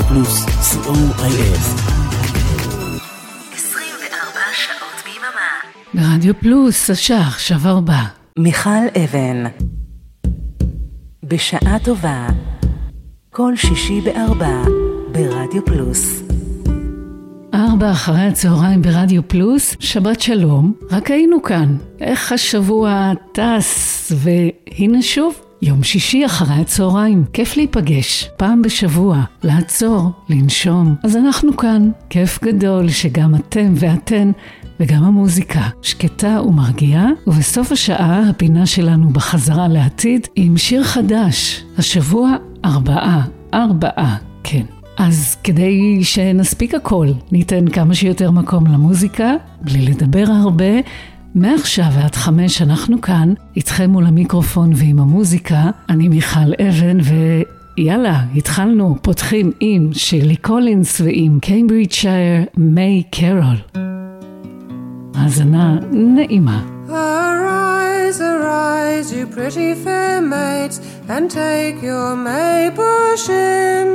רדיו פלוס, co.il. 24 שעות ביממה. ברדיו פלוס, השעה עכשיו ארבע. מיכל אבן. בשעה טובה. כל שישי בארבע. ברדיו פלוס. ארבע אחרי הצהריים ברדיו פלוס, שבת שלום, רק היינו כאן. איך השבוע טס, והנה שוב, יום שישי אחרי הצהריים, כיף להיפגש, פעם בשבוע, לעצור, לנשום. אז אנחנו כאן, כיף גדול שגם אתם ואתן וגם המוזיקה שקטה ומרגיעה, ובסוף השעה הפינה שלנו בחזרה לעתיד עם שיר חדש, השבוע ארבעה, ארבעה, כן. אז כדי שנספיק הכל, ניתן כמה שיותר מקום למוזיקה, בלי לדבר הרבה. מעכשיו ועד חמש אנחנו כאן, איתכם מול המיקרופון ועם המוזיקה. אני מיכל אבן, ויאללה, התחלנו, פותחים עם שירלי קולינס ועם Cambridgeshire May Carol. האזנה נעימה. Arise, arise, you pretty fair maids, and take your May bush in.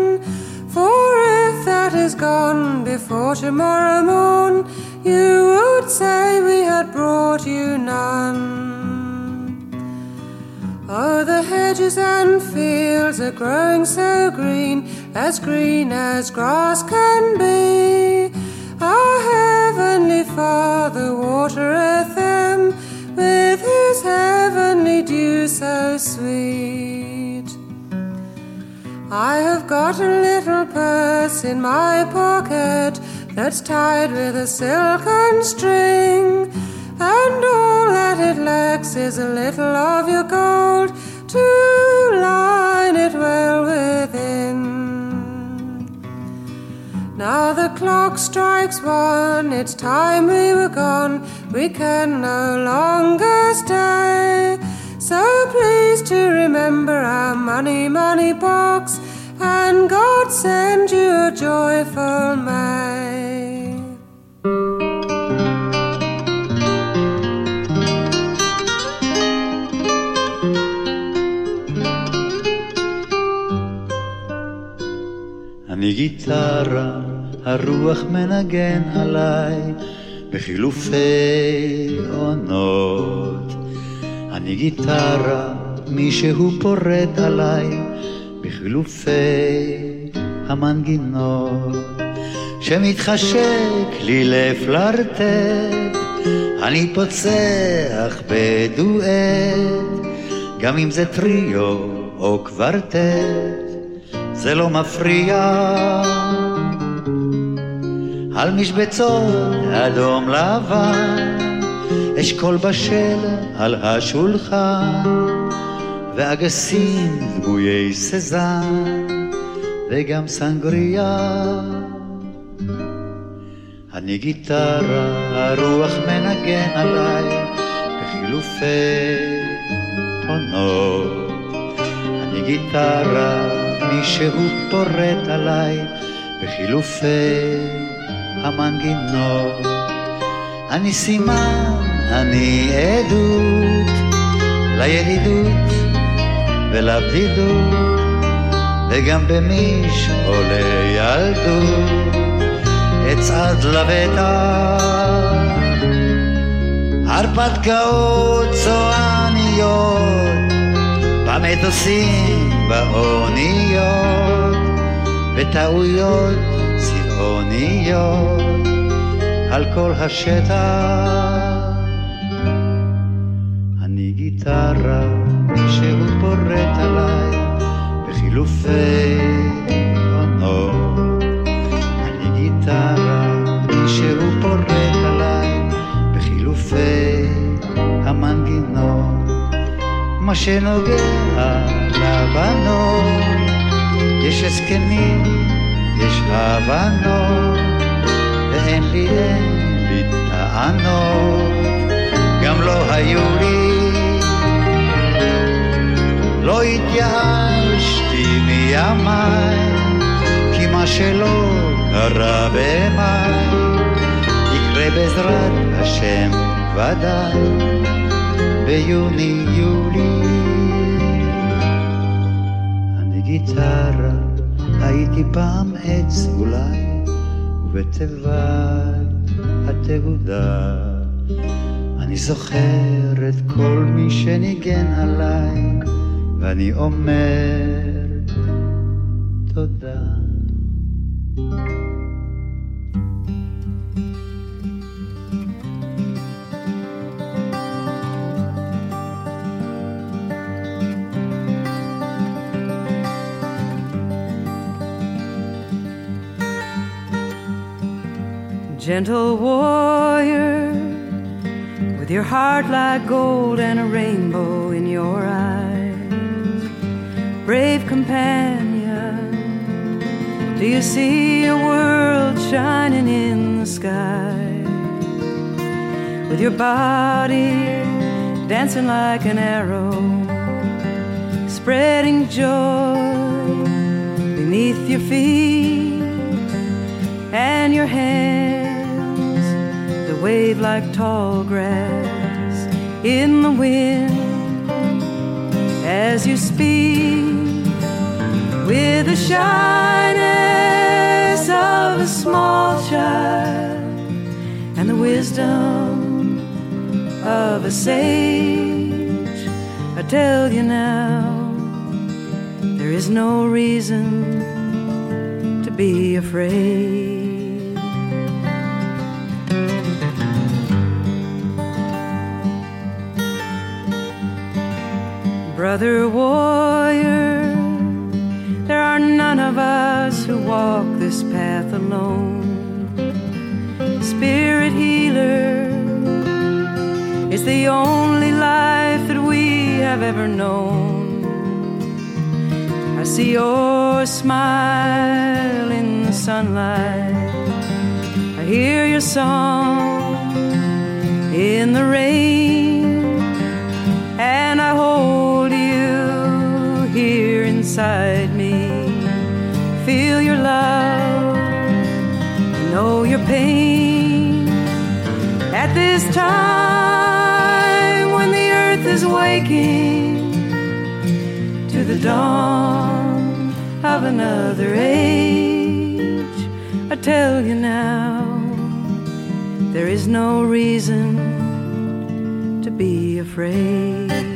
For if that is gone before tomorrow morn, you would say we had brought you none. Oh, the hedges and fields are growing so green, as green as grass can be. Our heavenly Father watereth them with his heavenly dew so sweet. I have got a little purse in my pocket that's tied with a silken string, and all that it lacks is a little of your gold to line it well within. Now the clock strikes one, it's time we were gone, we can no longer stay. So please to remember our money, money box, and God send you a joyful May. אני גיטרה, הרוח מנגן עליי בחילופי עונות. אני גיטרה, מישהו פורט עליי בחילופי המנגינות. שמתחשק לי לפלרטט, אני פוצח בדואט, גם אם זה טריו או קוורטט. זה לא מפריע. על משבצות אדום לבן, אשכול בשל על השולחן, ואגסים דמויי סזן, וגם סנגריה. אני גיטרה, הרוח מנגן עליי, בחילופי עונות. אני גיטרה, מישהו פורט עליי בחילופי המנגינות. אני סימן, אני עדות לידידות ולבדידות, וגם במשעולי ילדות אצעד לבטח. הרפתקאות צועניות במטוסים, באוניות, וטעויות צבעוניות על כל השטח. אני גיטרה שהוא פורט עליי בחילופי עונות. אני גיטרה שהוא פורט עליי בחילופי המנגינות. מה שנוגע לבנות, יש הסכמים, יש הבנות, ואין לי, אין לי טענות, גם לא היו לי. לא התייאשתי מימיי, כי מה שלא קרה במאי, יקרה בעזרת השם ודאי. ביוני-יולי. אני גיטרה, הייתי פעם עץ אולי, ובתיבת התהודה אני זוכר את כל מי שניגן עליי, ואני אומר תודה. Gentle warrior, with your heart like gold and a rainbow in your eyes. Brave companion, do you see a world shining in the sky? With your body dancing like an arrow, spreading joy beneath your feet and your hands wave like tall grass in the wind as you speak with the shyness of a small child and the wisdom of a sage. I tell you now, there is no reason to be afraid. Brother warrior, there are none of us who walk this path alone. Spirit healer is the only life that we have ever known. I see your smile in the sunlight. I hear your song in the rain, inside me. Feel your love, know your pain. At this time when the earth is waking to the dawn of another age, I tell you now, there is no reason to be afraid.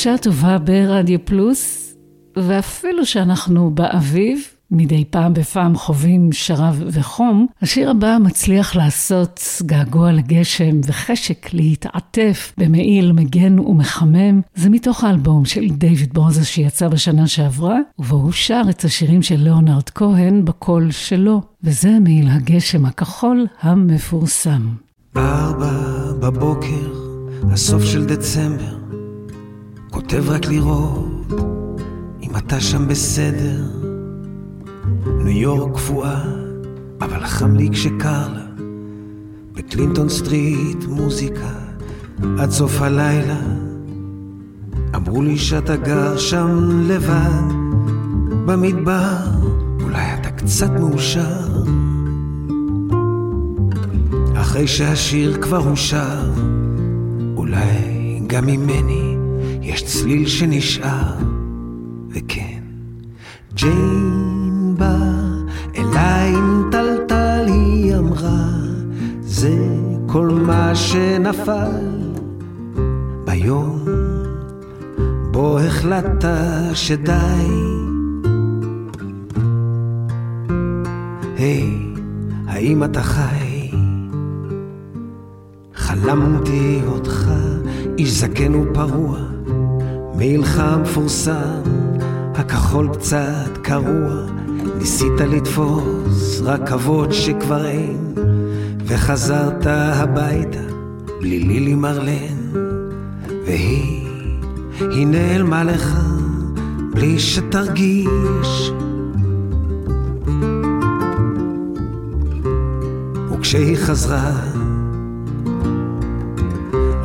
בשעה טובה ברדיו פלוס, ואפילו שאנחנו באביב, מדי פעם בפעם חווים שרב וחום, השיר הבא מצליח לעשות געגוע לגשם וחשק להתעטף במעיל מגן ומחמם. זה מתוך האלבום של דיוויד ברוזה שיצא בשנה שעברה, ובו הוא שר את השירים של ליאונרד כהן בקול שלו, וזה מעיל הגשם הכחול המפורסם. ארבע בבוקר, הסוף של דצמבר, כותב רק לראות אם אתה שם בסדר. ניו יורק קפואה, אבל חם לי כשקר לה. בקלינטון סטריט מוזיקה עד סוף הלילה. אמרו לי שאתה גר שם לבד, במדבר, אולי אתה קצת מאושר. אחרי שהשיר כבר הושר, אולי גם ממני יש צליל שנשאר, וכן, ג'יין בא אליי עם טלטל, היא אמרה, זה כל מה שנפל ביום בו החלטת שדי. היי, hey, האם אתה חי? חלמתי אותך, איש זקן ופרוע. מעילך המפורסם, הכחול קצת קרוע, ניסית לתפוס רכבות שכבר אין, וחזרת הביתה בלי לילי מרלן, והיא, היא נעלמה לך בלי שתרגיש. וכשהיא חזרה,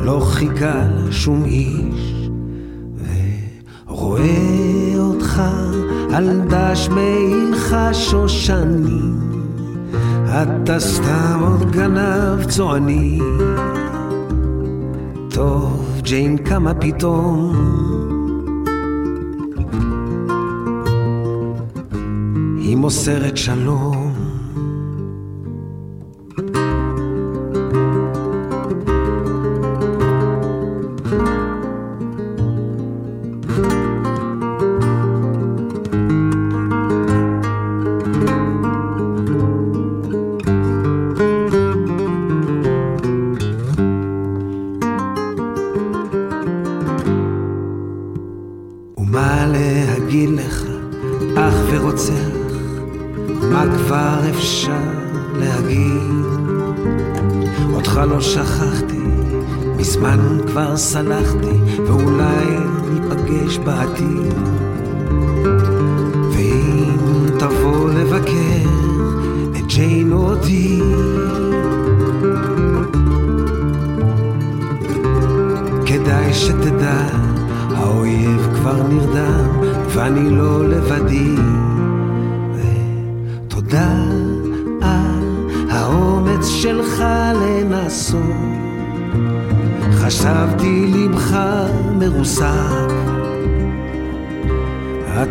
לא חיכה שום איש, ורואה אותך על דש מעילך שושנים, אתה סתם עוד גנב צועני. טוב, ג'יין קמה פתאום. היא מוסרת שלום.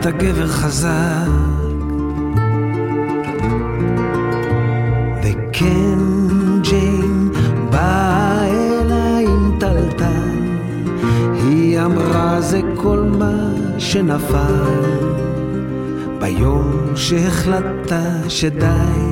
אתה גבר חזק. וכן, ג'יין באה אליי עם טלטל, היא אמרה זה כל מה שנפל, ביום שהחלטת שדי.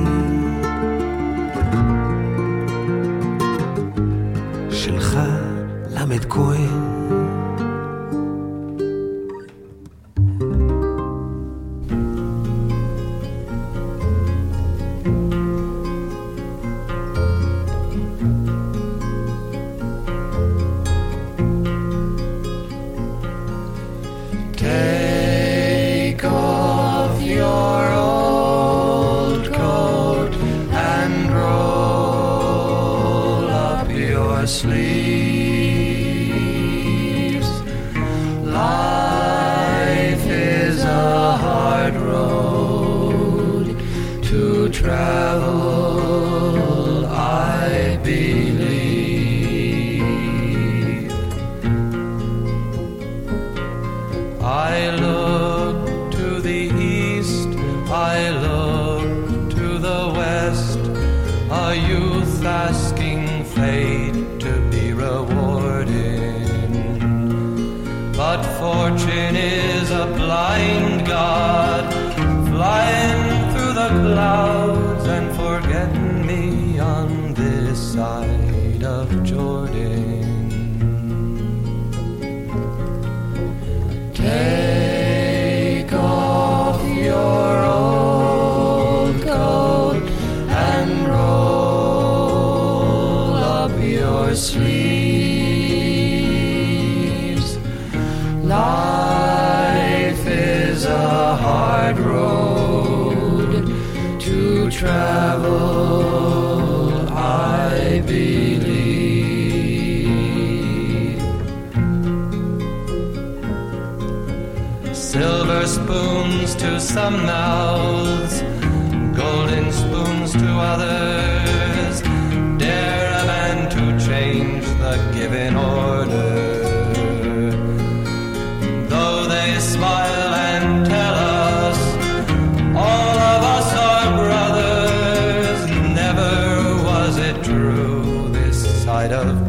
Sleep.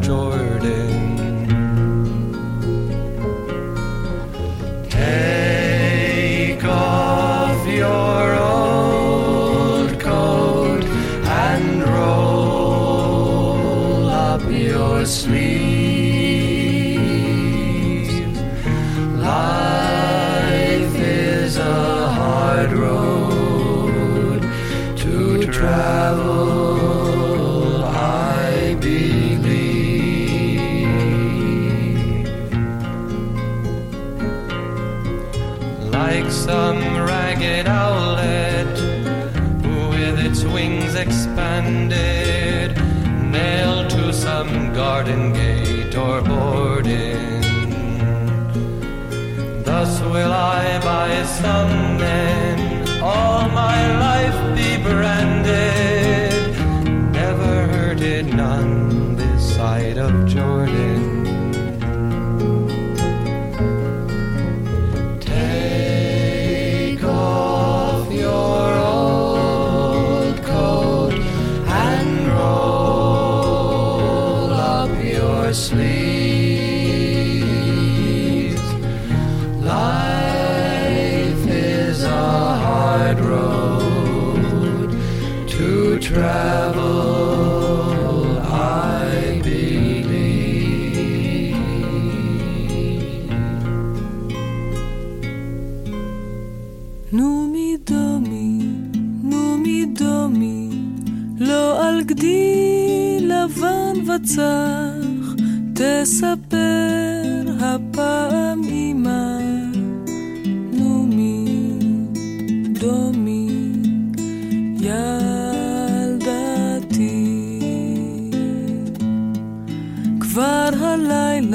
Joy.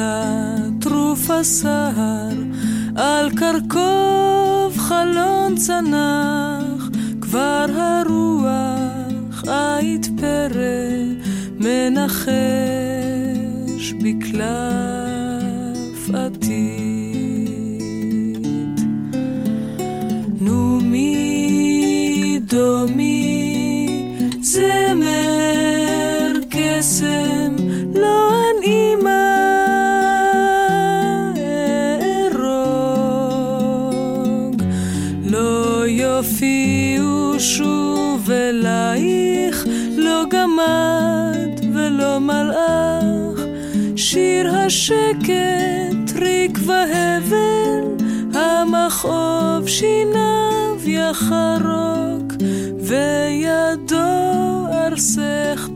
הלילה טרוף הסהר, על קרקוב חלון צנח, כבר הרוח עית פרא מנחש בקלף גמד ולא מלאך. שיר השקט ריק והבל המכאוב שיניו יחרוק וידו ארסך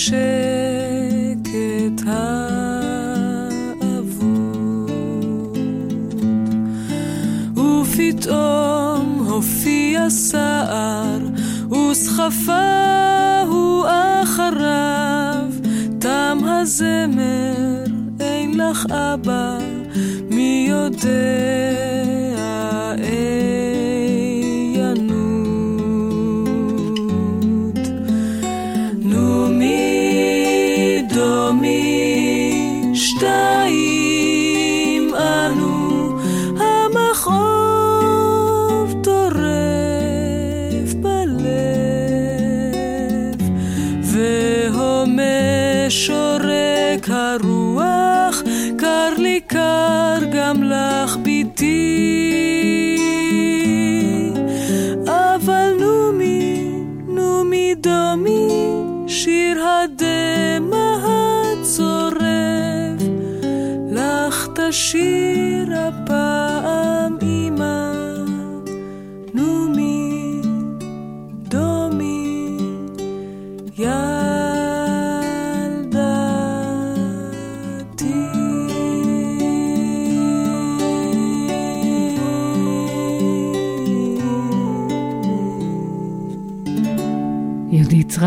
השקט האבוד. ופתאום הופיע סער, וסחפה הוא אחריו, תם הזמר, אין לך אבא, מי יודע the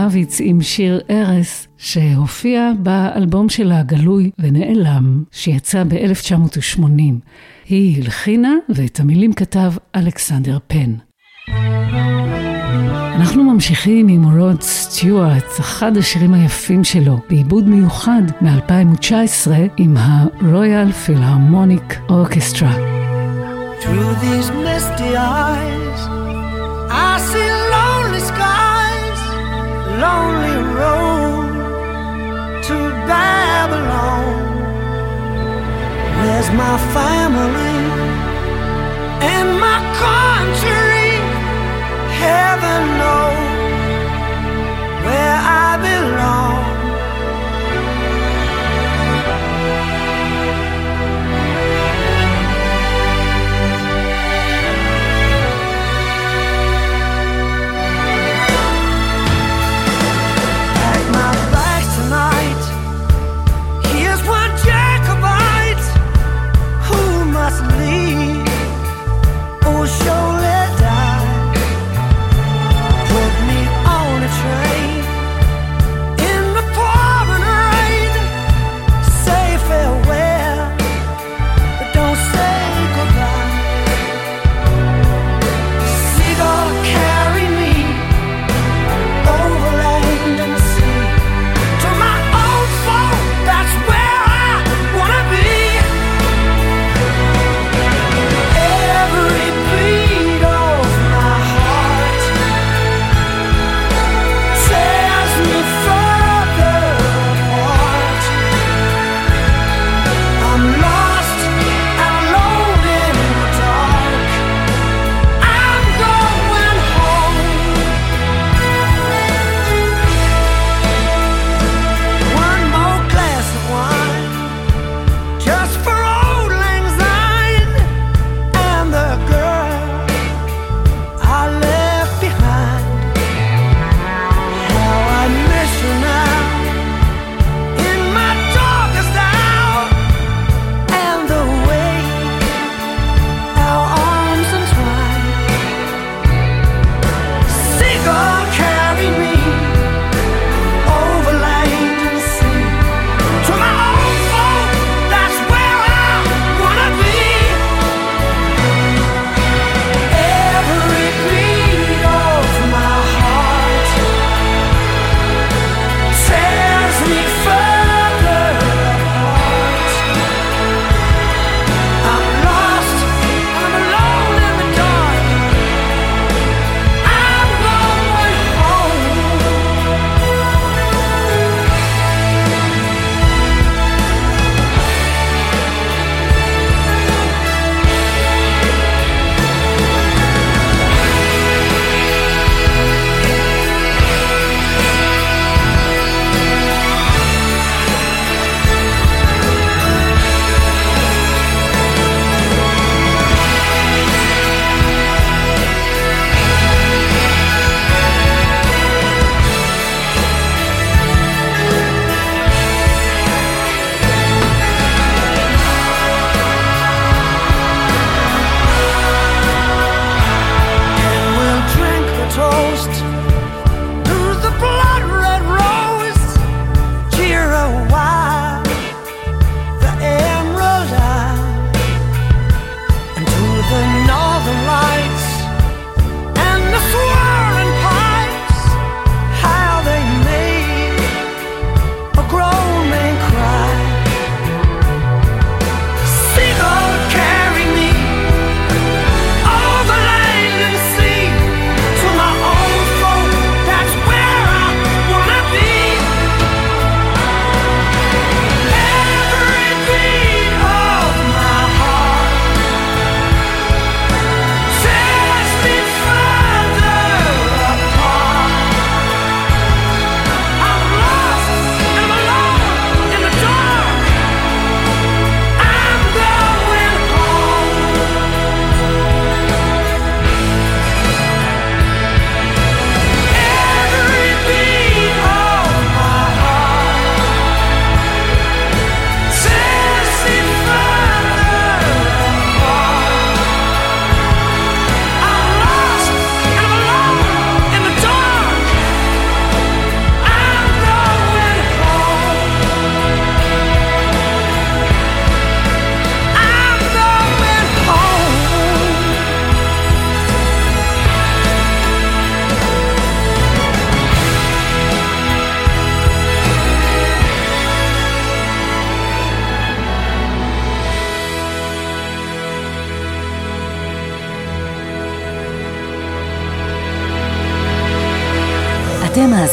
רביץ עם שיר ארס, שהופיע באלבום שלה הגלוי ונעלם, שיצא ב-1980. היא הלחינה ואת המילים כתב אלכסנדר פן. אנחנו ממשיכים עם רוד סטיוארט, אחד השירים היפים שלו, בעיבוד מיוחד מ-2019 עם ה-Royal Philharmonic Orchestra. Through these misty eyes, I see lonely road to Babylon. Where's my family and my country.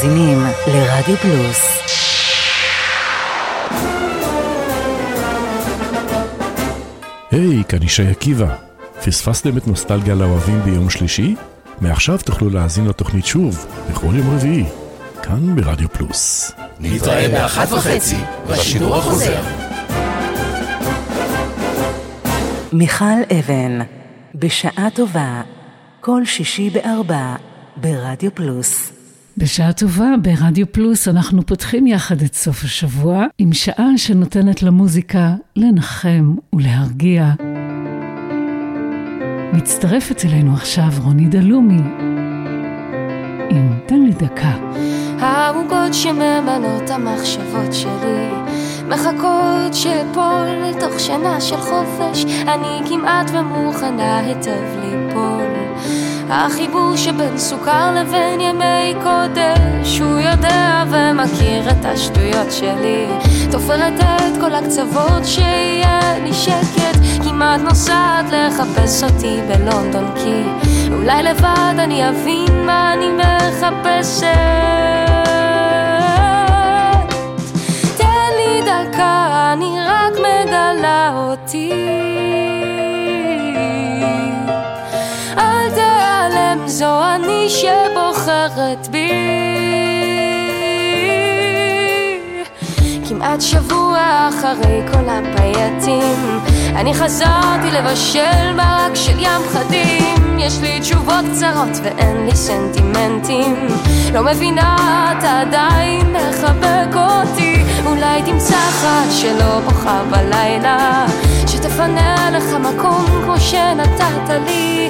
מאזינים לרדיו פלוס. היי, כאן ישי עקיבא. פספסתם את נוסטלגיה לאוהבים ביום שלישי? מעכשיו תוכלו להאזין לתוכנית שוב, בכל יום רביעי, כאן ברדיו פלוס. נתראה באחת וחצי, בשידור החוזר. מיכל אבן, בשעה טובה, כל שישי בארבע, ברדיו פלוס. בשעה טובה ברדיו פלוס אנחנו פותחים יחד את סוף השבוע עם שעה שנותנת למוזיקה לנחם ולהרגיע. מצטרפת אלינו עכשיו רוני דלומי עם תן לי דקה. העוגות שממנות המחשבות שלי מחכות שאפול לתוך שנה של חופש אני כמעט ומוכנה היטב ליפול החיבור שבין סוכר לבין ימי קודש הוא יודע ומכיר את השטויות שלי. תופרת את כל הקצוות שיהיה לי שקט כמעט נוסעת לחפש אותי בלונדון כי אולי לבד אני אבין מה אני מחפשת. תן לי דקה, אני רק מגלה אותי זו אני שבוחרת בי. כמעט שבוע אחרי כל הפייטים אני חזרתי לבשל מרק של ים חדים. יש לי תשובות קצרות ואין לי סנטימנטים. לא מבינה, אתה עדיין מחבק אותי. אולי תמצא אחת שלא בוכה בלילה שתפנה לך מקום כמו שנתת לי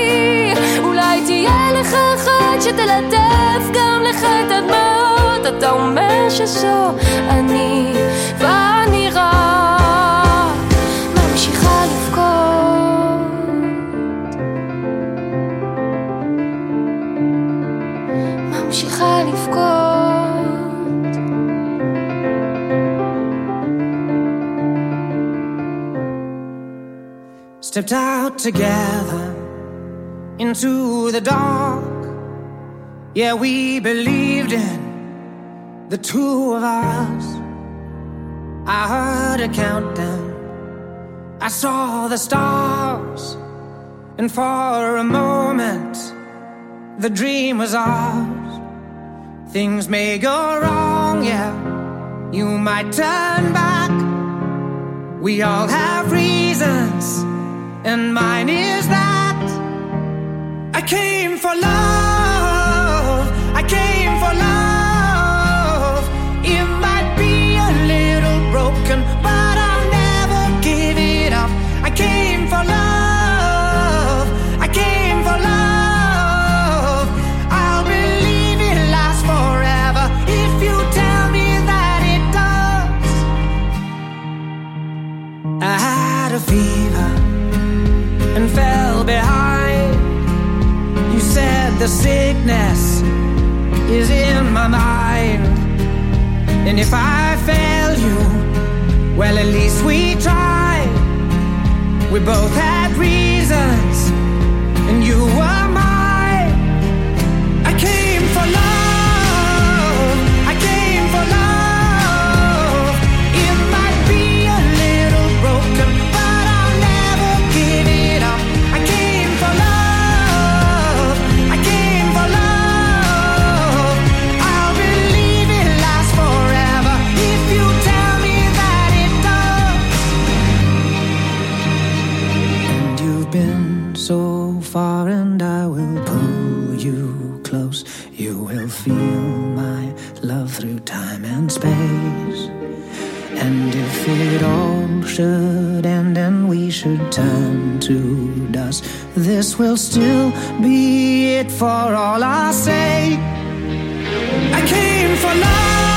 אולי תהיה לך אחת שתלטף גם לך את הדמעות אתה אומר שזו אני ואני רק ממשיכה לבכות ממשיכה לבכות stepped out together into the dark. Yeah, we believed in the two of us. I heard a countdown, I saw the stars, and for a moment, the dream was ours. Things may go wrong, yeah, you might turn back. We all have reasons, and mine is that I came for love. I came for love. It might be a little broken, but I'll never give it up. I came for love. I came for love. I'll believe it lasts forever if you tell me that it does. I had a fever the sickness is in my mind. And if I fail you, well, at least we tried. We both had reasons, and you were You will feel my love through time and space. And if it all should end and we should turn to dust, this will still be it for all our sake. I came for love.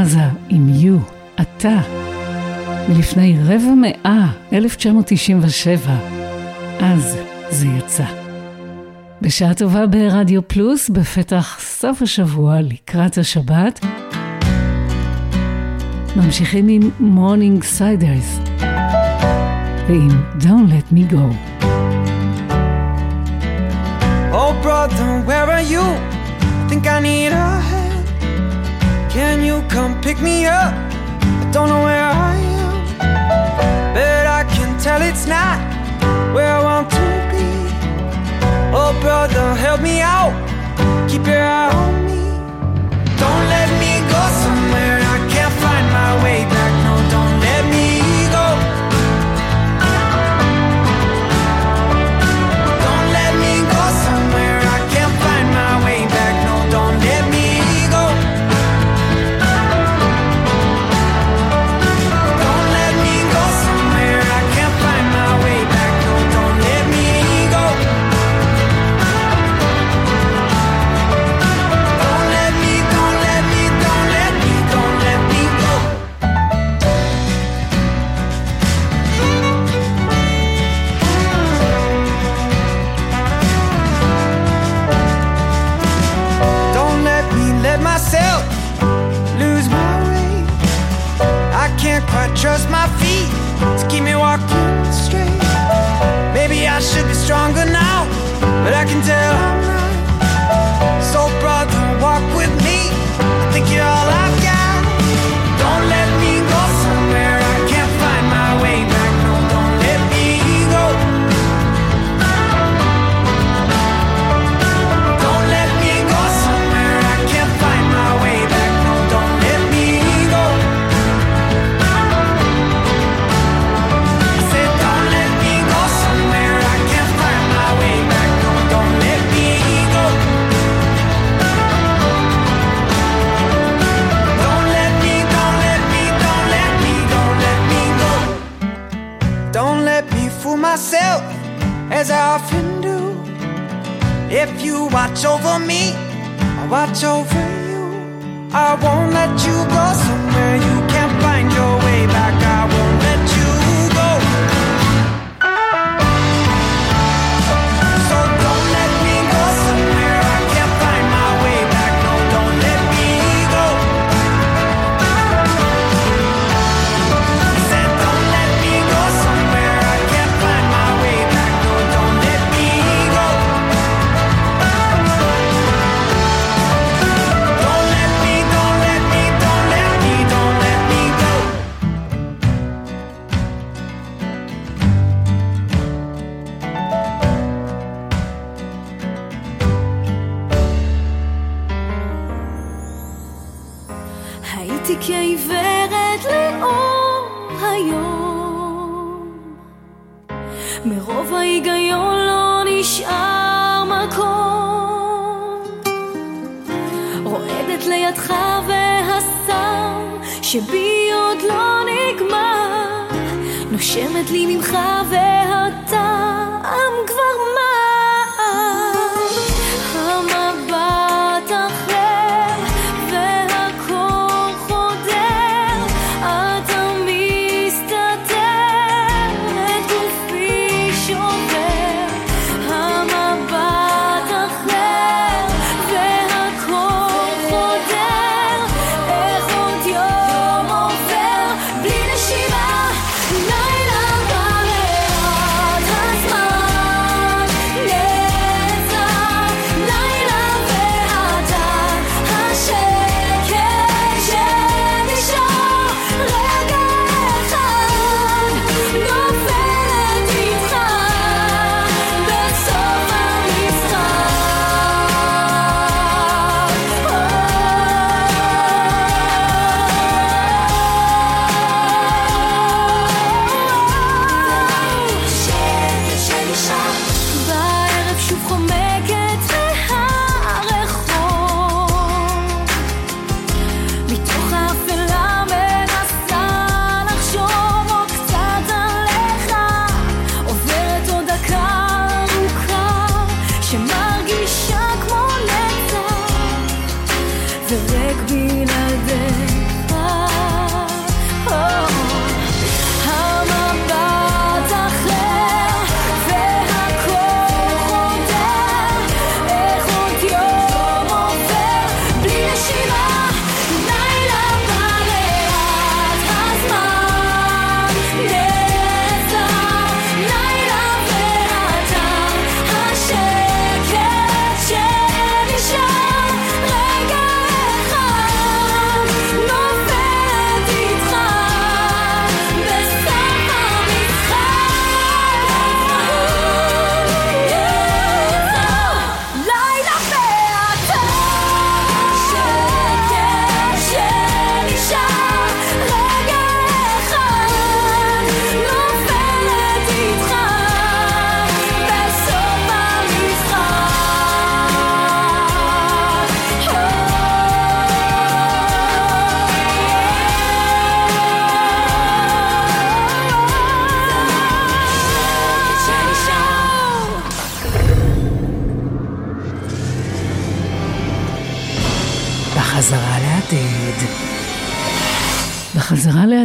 חזה עם יו, אתה, מלפני רבע מאה, 1997. אז זה יצא. בשעה טובה ברדיו פלוס, בפתח סוף השבוע לקראת השבת, ממשיכים עם מורנינג סיידרס ועם Don't Let Me Go. Oh brother, where are you? I think I need a. Can you come pick me up? I don't know where I am, but I can tell it's not where I want to be. Oh, brother, help me out. Keep your eye on me. Don't let me go somewhere I can't find my way back. stronger now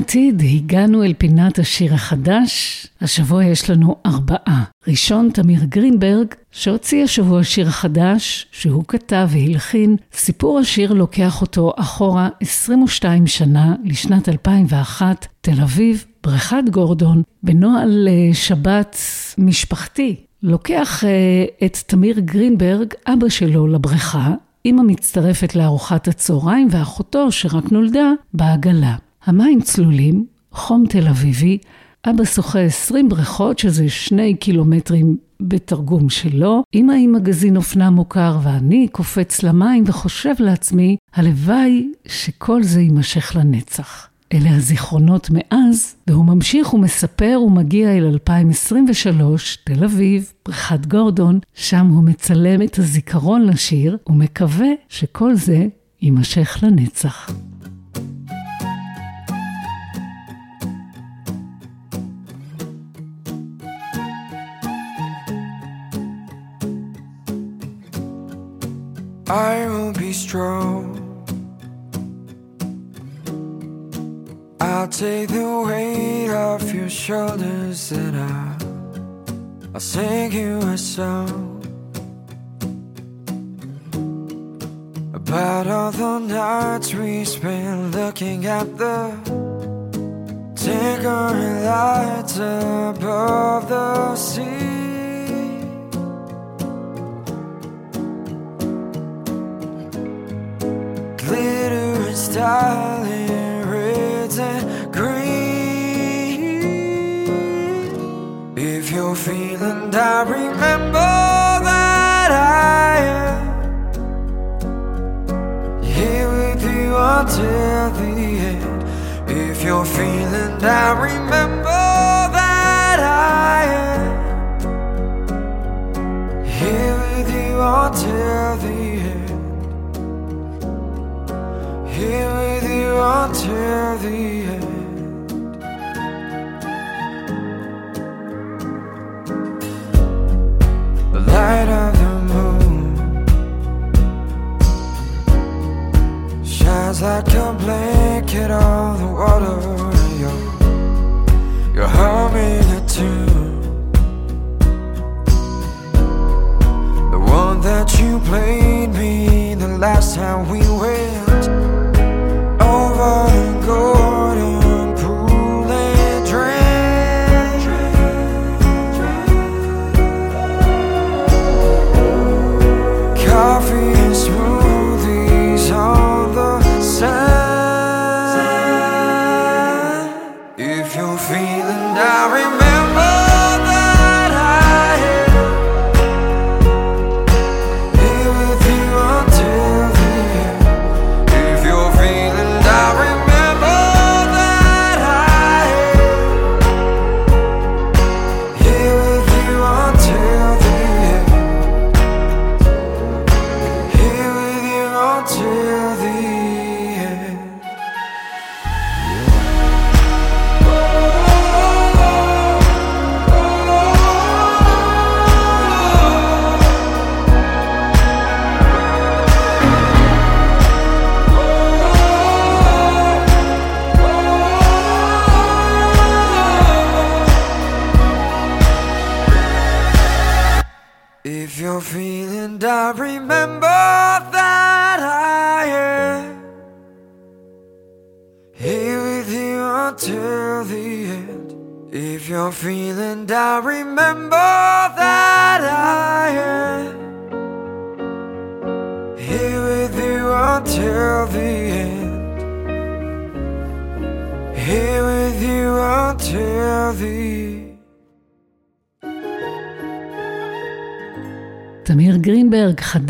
בחזרה לעתיד הגענו אל פינת השיר החדש. השבוע יש לנו ארבעה. ראשון, תמיר גרינברג, שהוציא השבוע שיר חדש, שהוא כתב והלחין. סיפור השיר לוקח אותו אחורה 22 שנה, לשנת 2001, תל אביב, בריכת גורדון, בנוהל אה, שבת משפחתי. לוקח אה, את תמיר גרינברג, אבא שלו, לבריכה, אמא מצטרפת לארוחת הצהריים ואחותו, שרק נולדה, בעגלה. המים צלולים, חום תל אביבי, אבא שוחה 20 בריכות, שזה שני קילומטרים בתרגום שלו, אמא עם מגזין אופנה מוכר ואני קופץ למים וחושב לעצמי, הלוואי שכל זה יימשך לנצח. אלה הזיכרונות מאז, והוא ממשיך ומספר ומגיע אל 2023, תל אביב, בריכת גורדון, שם הוא מצלם את הזיכרון לשיר, ומקווה שכל זה יימשך לנצח. I will be strong. I'll take the weight off your shoulders and I'll, I'll sing you a song about all the nights we spent looking at the tinkering lights above the sea. If you're feeling down, remember that I am here with you until the end. If you're feeling down, remember that I am here with you until the end here with you until the end. Light of the moon. Shines like a blanket on the water. You're, you're humming a tune, the one that you played me the last time we went over the golden feeling down, remember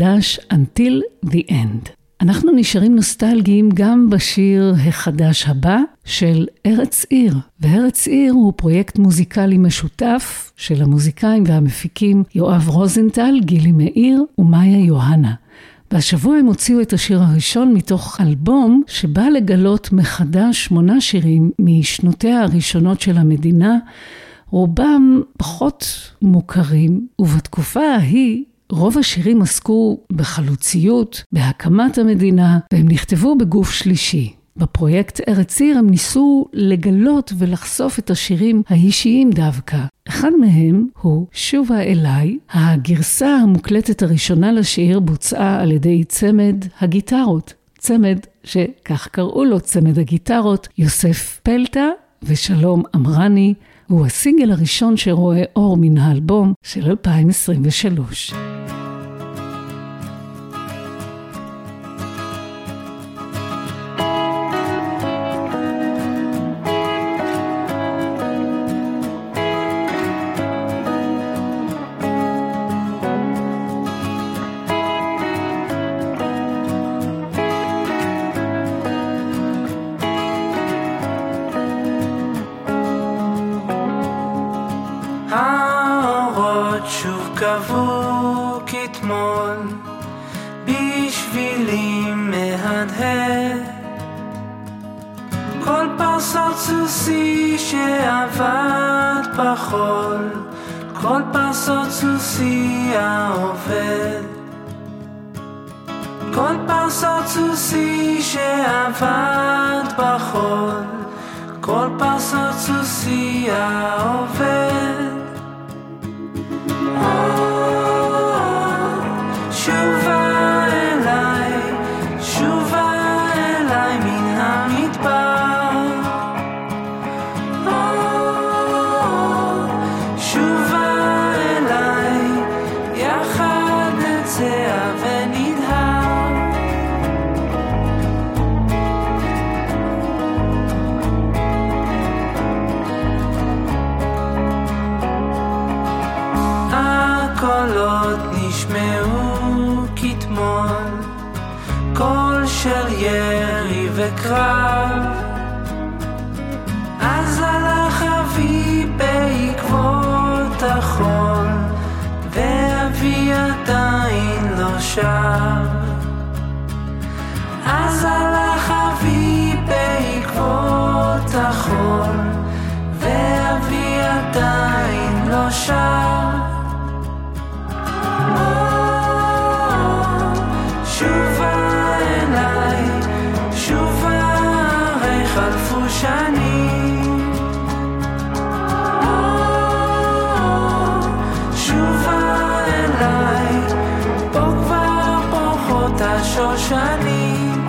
גרינברג, חדש Until the End. אנחנו נשארים נוסטלגיים גם בשיר החדש הבא של ארץ עיר. וארץ עיר הוא פרויקט מוזיקלי משותף של המוזיקאים והמפיקים יואב רוזנטל, גילי מאיר ומאיה יוהנה. והשבוע הם הוציאו את השיר הראשון מתוך אלבום שבא לגלות מחדש שמונה שירים משנותיה הראשונות של המדינה, רובם פחות מוכרים, ובתקופה ההיא רוב השירים עסקו בחלוציות, בהקמת המדינה, והם נכתבו בגוף שלישי. בפרויקט ארץ עיר הם ניסו לגלות ולחשוף את השירים האישיים דווקא. אחד מהם הוא "שובה אליי", הגרסה המוקלטת הראשונה לשיר בוצעה על ידי צמד הגיטרות. צמד שכך קראו לו, צמד הגיטרות, יוסף פלטה ושלום אמרני, הוא הסינגל הראשון שרואה אור מן האלבום של 2023. נשמעו כתמול, קול של ירי וקרב. אז הלך אבי בעקבות החול, ואבי עדיין לא שב. אז הלך אבי בעקבות החול, ואבי עדיין לא שב. השושנים.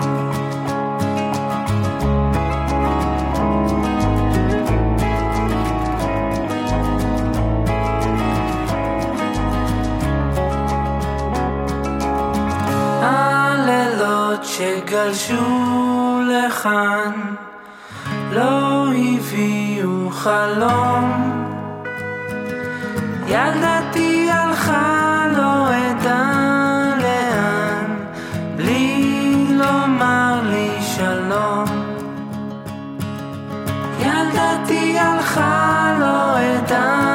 הלילות לכאן לא הביאו חלום ילדתי ילדתי הלכה לא אדע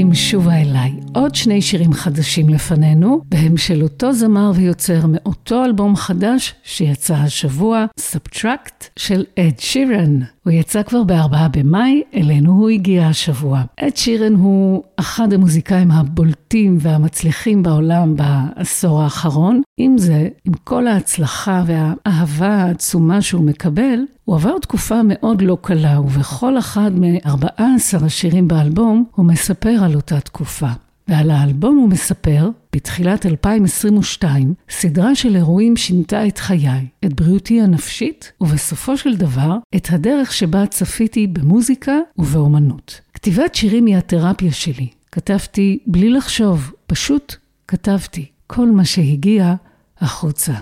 עם שובה אליי. עוד שני שירים חדשים לפנינו, והם של אותו זמר ויוצר מאותו אלבום חדש שיצא השבוע, Subtract של אד שירן. הוא יצא כבר בארבעה במאי, אלינו הוא הגיע השבוע. אד שירן הוא אחד המוזיקאים הבולטים והמצליחים בעולם בעשור האחרון. עם זה, עם כל ההצלחה והאהבה העצומה שהוא מקבל, הוא עבר תקופה מאוד לא קלה, ובכל אחד מ-14 השירים באלבום הוא מספר על אותה תקופה. ועל האלבום הוא מספר, בתחילת 2022, סדרה של אירועים שינתה את חיי, את בריאותי הנפשית, ובסופו של דבר, את הדרך שבה צפיתי במוזיקה ובאומנות. כתיבת שירים היא התרפיה שלי. כתבתי בלי לחשוב, פשוט כתבתי. כל מה שהגיע החוצה.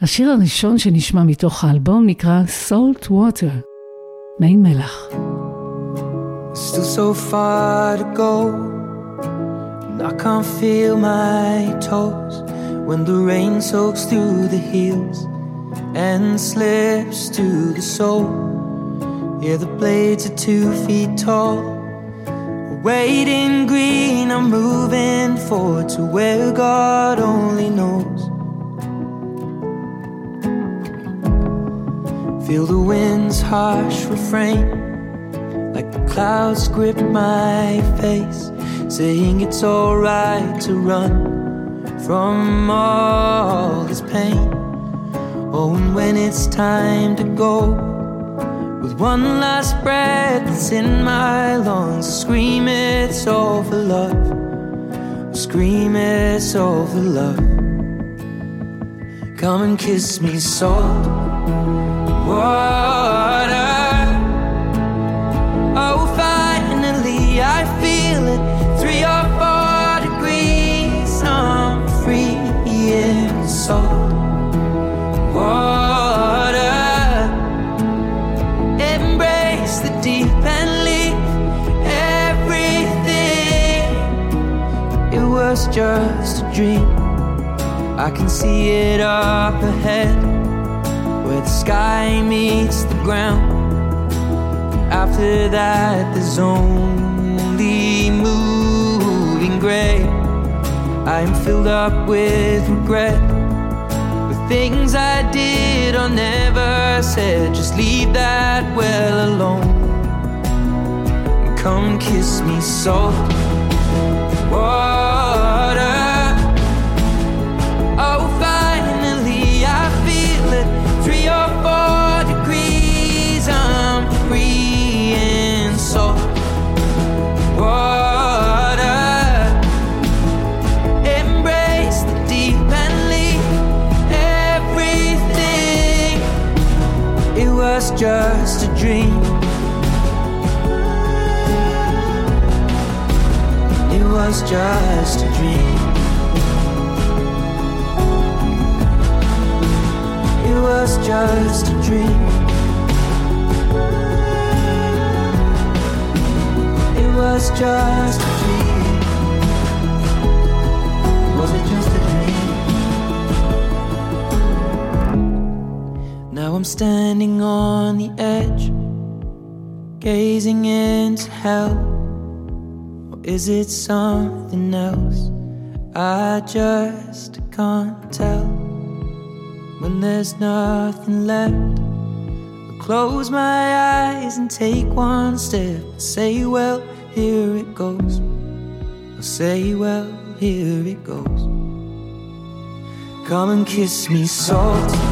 השיר הראשון שנשמע מתוך האלבום נקרא Salt Water, מי מלח. Still so far to go, and I can't feel my toes when the rain soaks through the heels and slips to the sole. Yeah, the blades are two feet tall. Waiting green, I'm moving forward to where God only knows. Feel the wind's harsh refrain, clouds grip my face, saying it's alright to run from all this pain. Oh, and when it's time to go, With one last breath that's in my lungs, scream it's all for love. Scream it's all for love. Come and kiss me, salt water. Just a dream. I can see it up ahead where the sky meets the ground. After that, there's only gray. I am filled up with regret with things I did or never said. Just leave that well alone. Come kiss me soft. water. Just a dream. It was just a dream. It was just a dream. It was just Now I'm standing on the edge, gazing into hell. Or is it something else? I just can't tell. When there's nothing left, I close my eyes and take one step. Say, well, here it goes. I'll say, well, here it goes. Come and kiss me, salt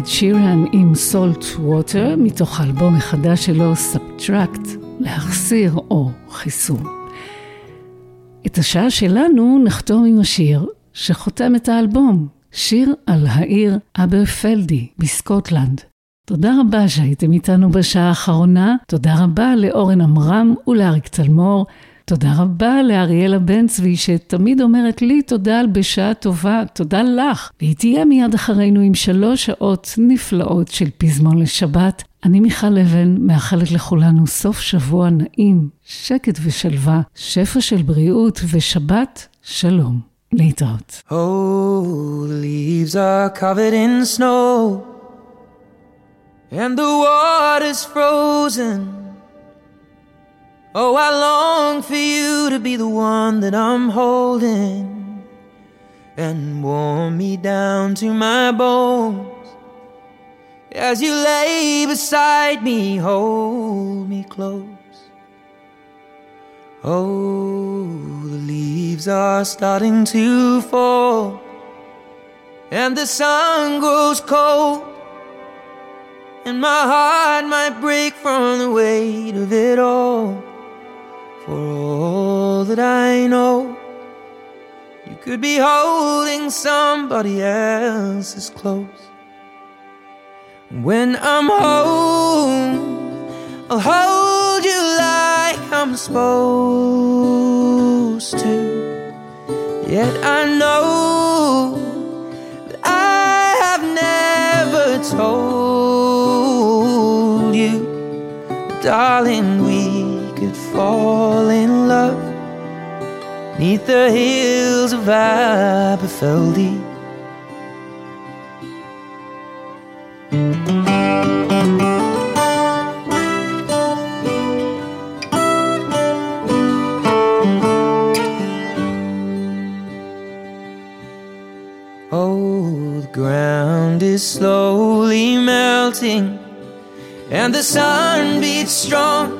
אד שירן עם Salt Water, מתוך האלבום החדש שלו, Subtract, להחסיר או חיסור. את השעה שלנו נחתום עם השיר שחותם את האלבום, שיר על העיר אברפלדי בסקוטלנד. תודה רבה שהייתם איתנו בשעה האחרונה, תודה רבה לאורן עמרם ולאריק צלמור, תודה רבה לאריאלה בן צבי, שתמיד אומרת לי תודה בשעה טובה, תודה לך. והיא תהיה מיד אחרינו עם שלוש שעות נפלאות של פזמון לשבת. אני מיכל אבן, מאחלת לכולנו סוף שבוע נעים, שקט ושלווה, שפע של בריאות ושבת שלום. להתראות. Oh, leaves are covered in snow, and the water's frozen. Oh, I long for you to be the one that I'm holding and warm me down to my bones. As you lay beside me, hold me close. Oh, the leaves are starting to fall, and the sun grows cold, and my heart might break from the weight of it all. For all that I know, you could be holding somebody else's close. When I'm home, I'll hold you like I'm supposed to. Yet I know that I have never told you, darling, we could fall in love neath the hills of Aberfeldy. Oh, the ground is slowly melting, and the sun beats strong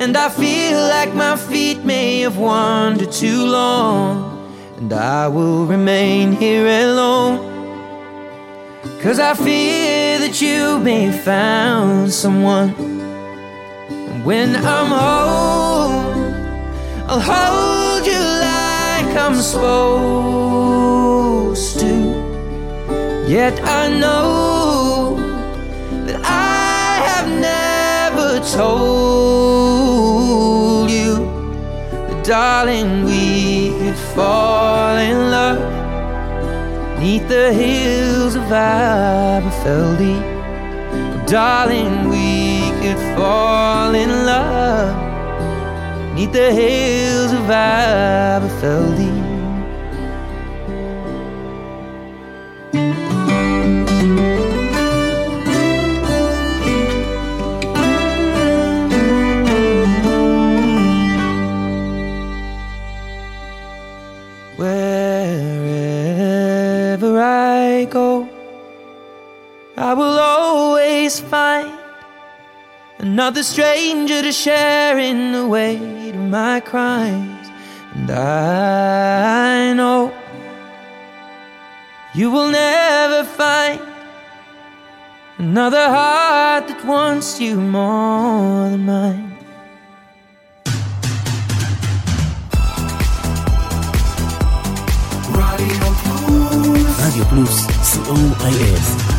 and I feel like my feet may have wandered too long, and I will remain here alone. Cause I fear that you may have found someone. And when I'm home, I'll hold you like I'm supposed to. Yet I know that I have never told darling, we could fall in love neath the hills of Aberfeldy. Darling, we could fall in love neath the hills of Aberfeldy. I will always find another stranger to share in the weight of my crimes. And I know you will never find another heart that wants you more than mine. Radio Plus C-O-I-S.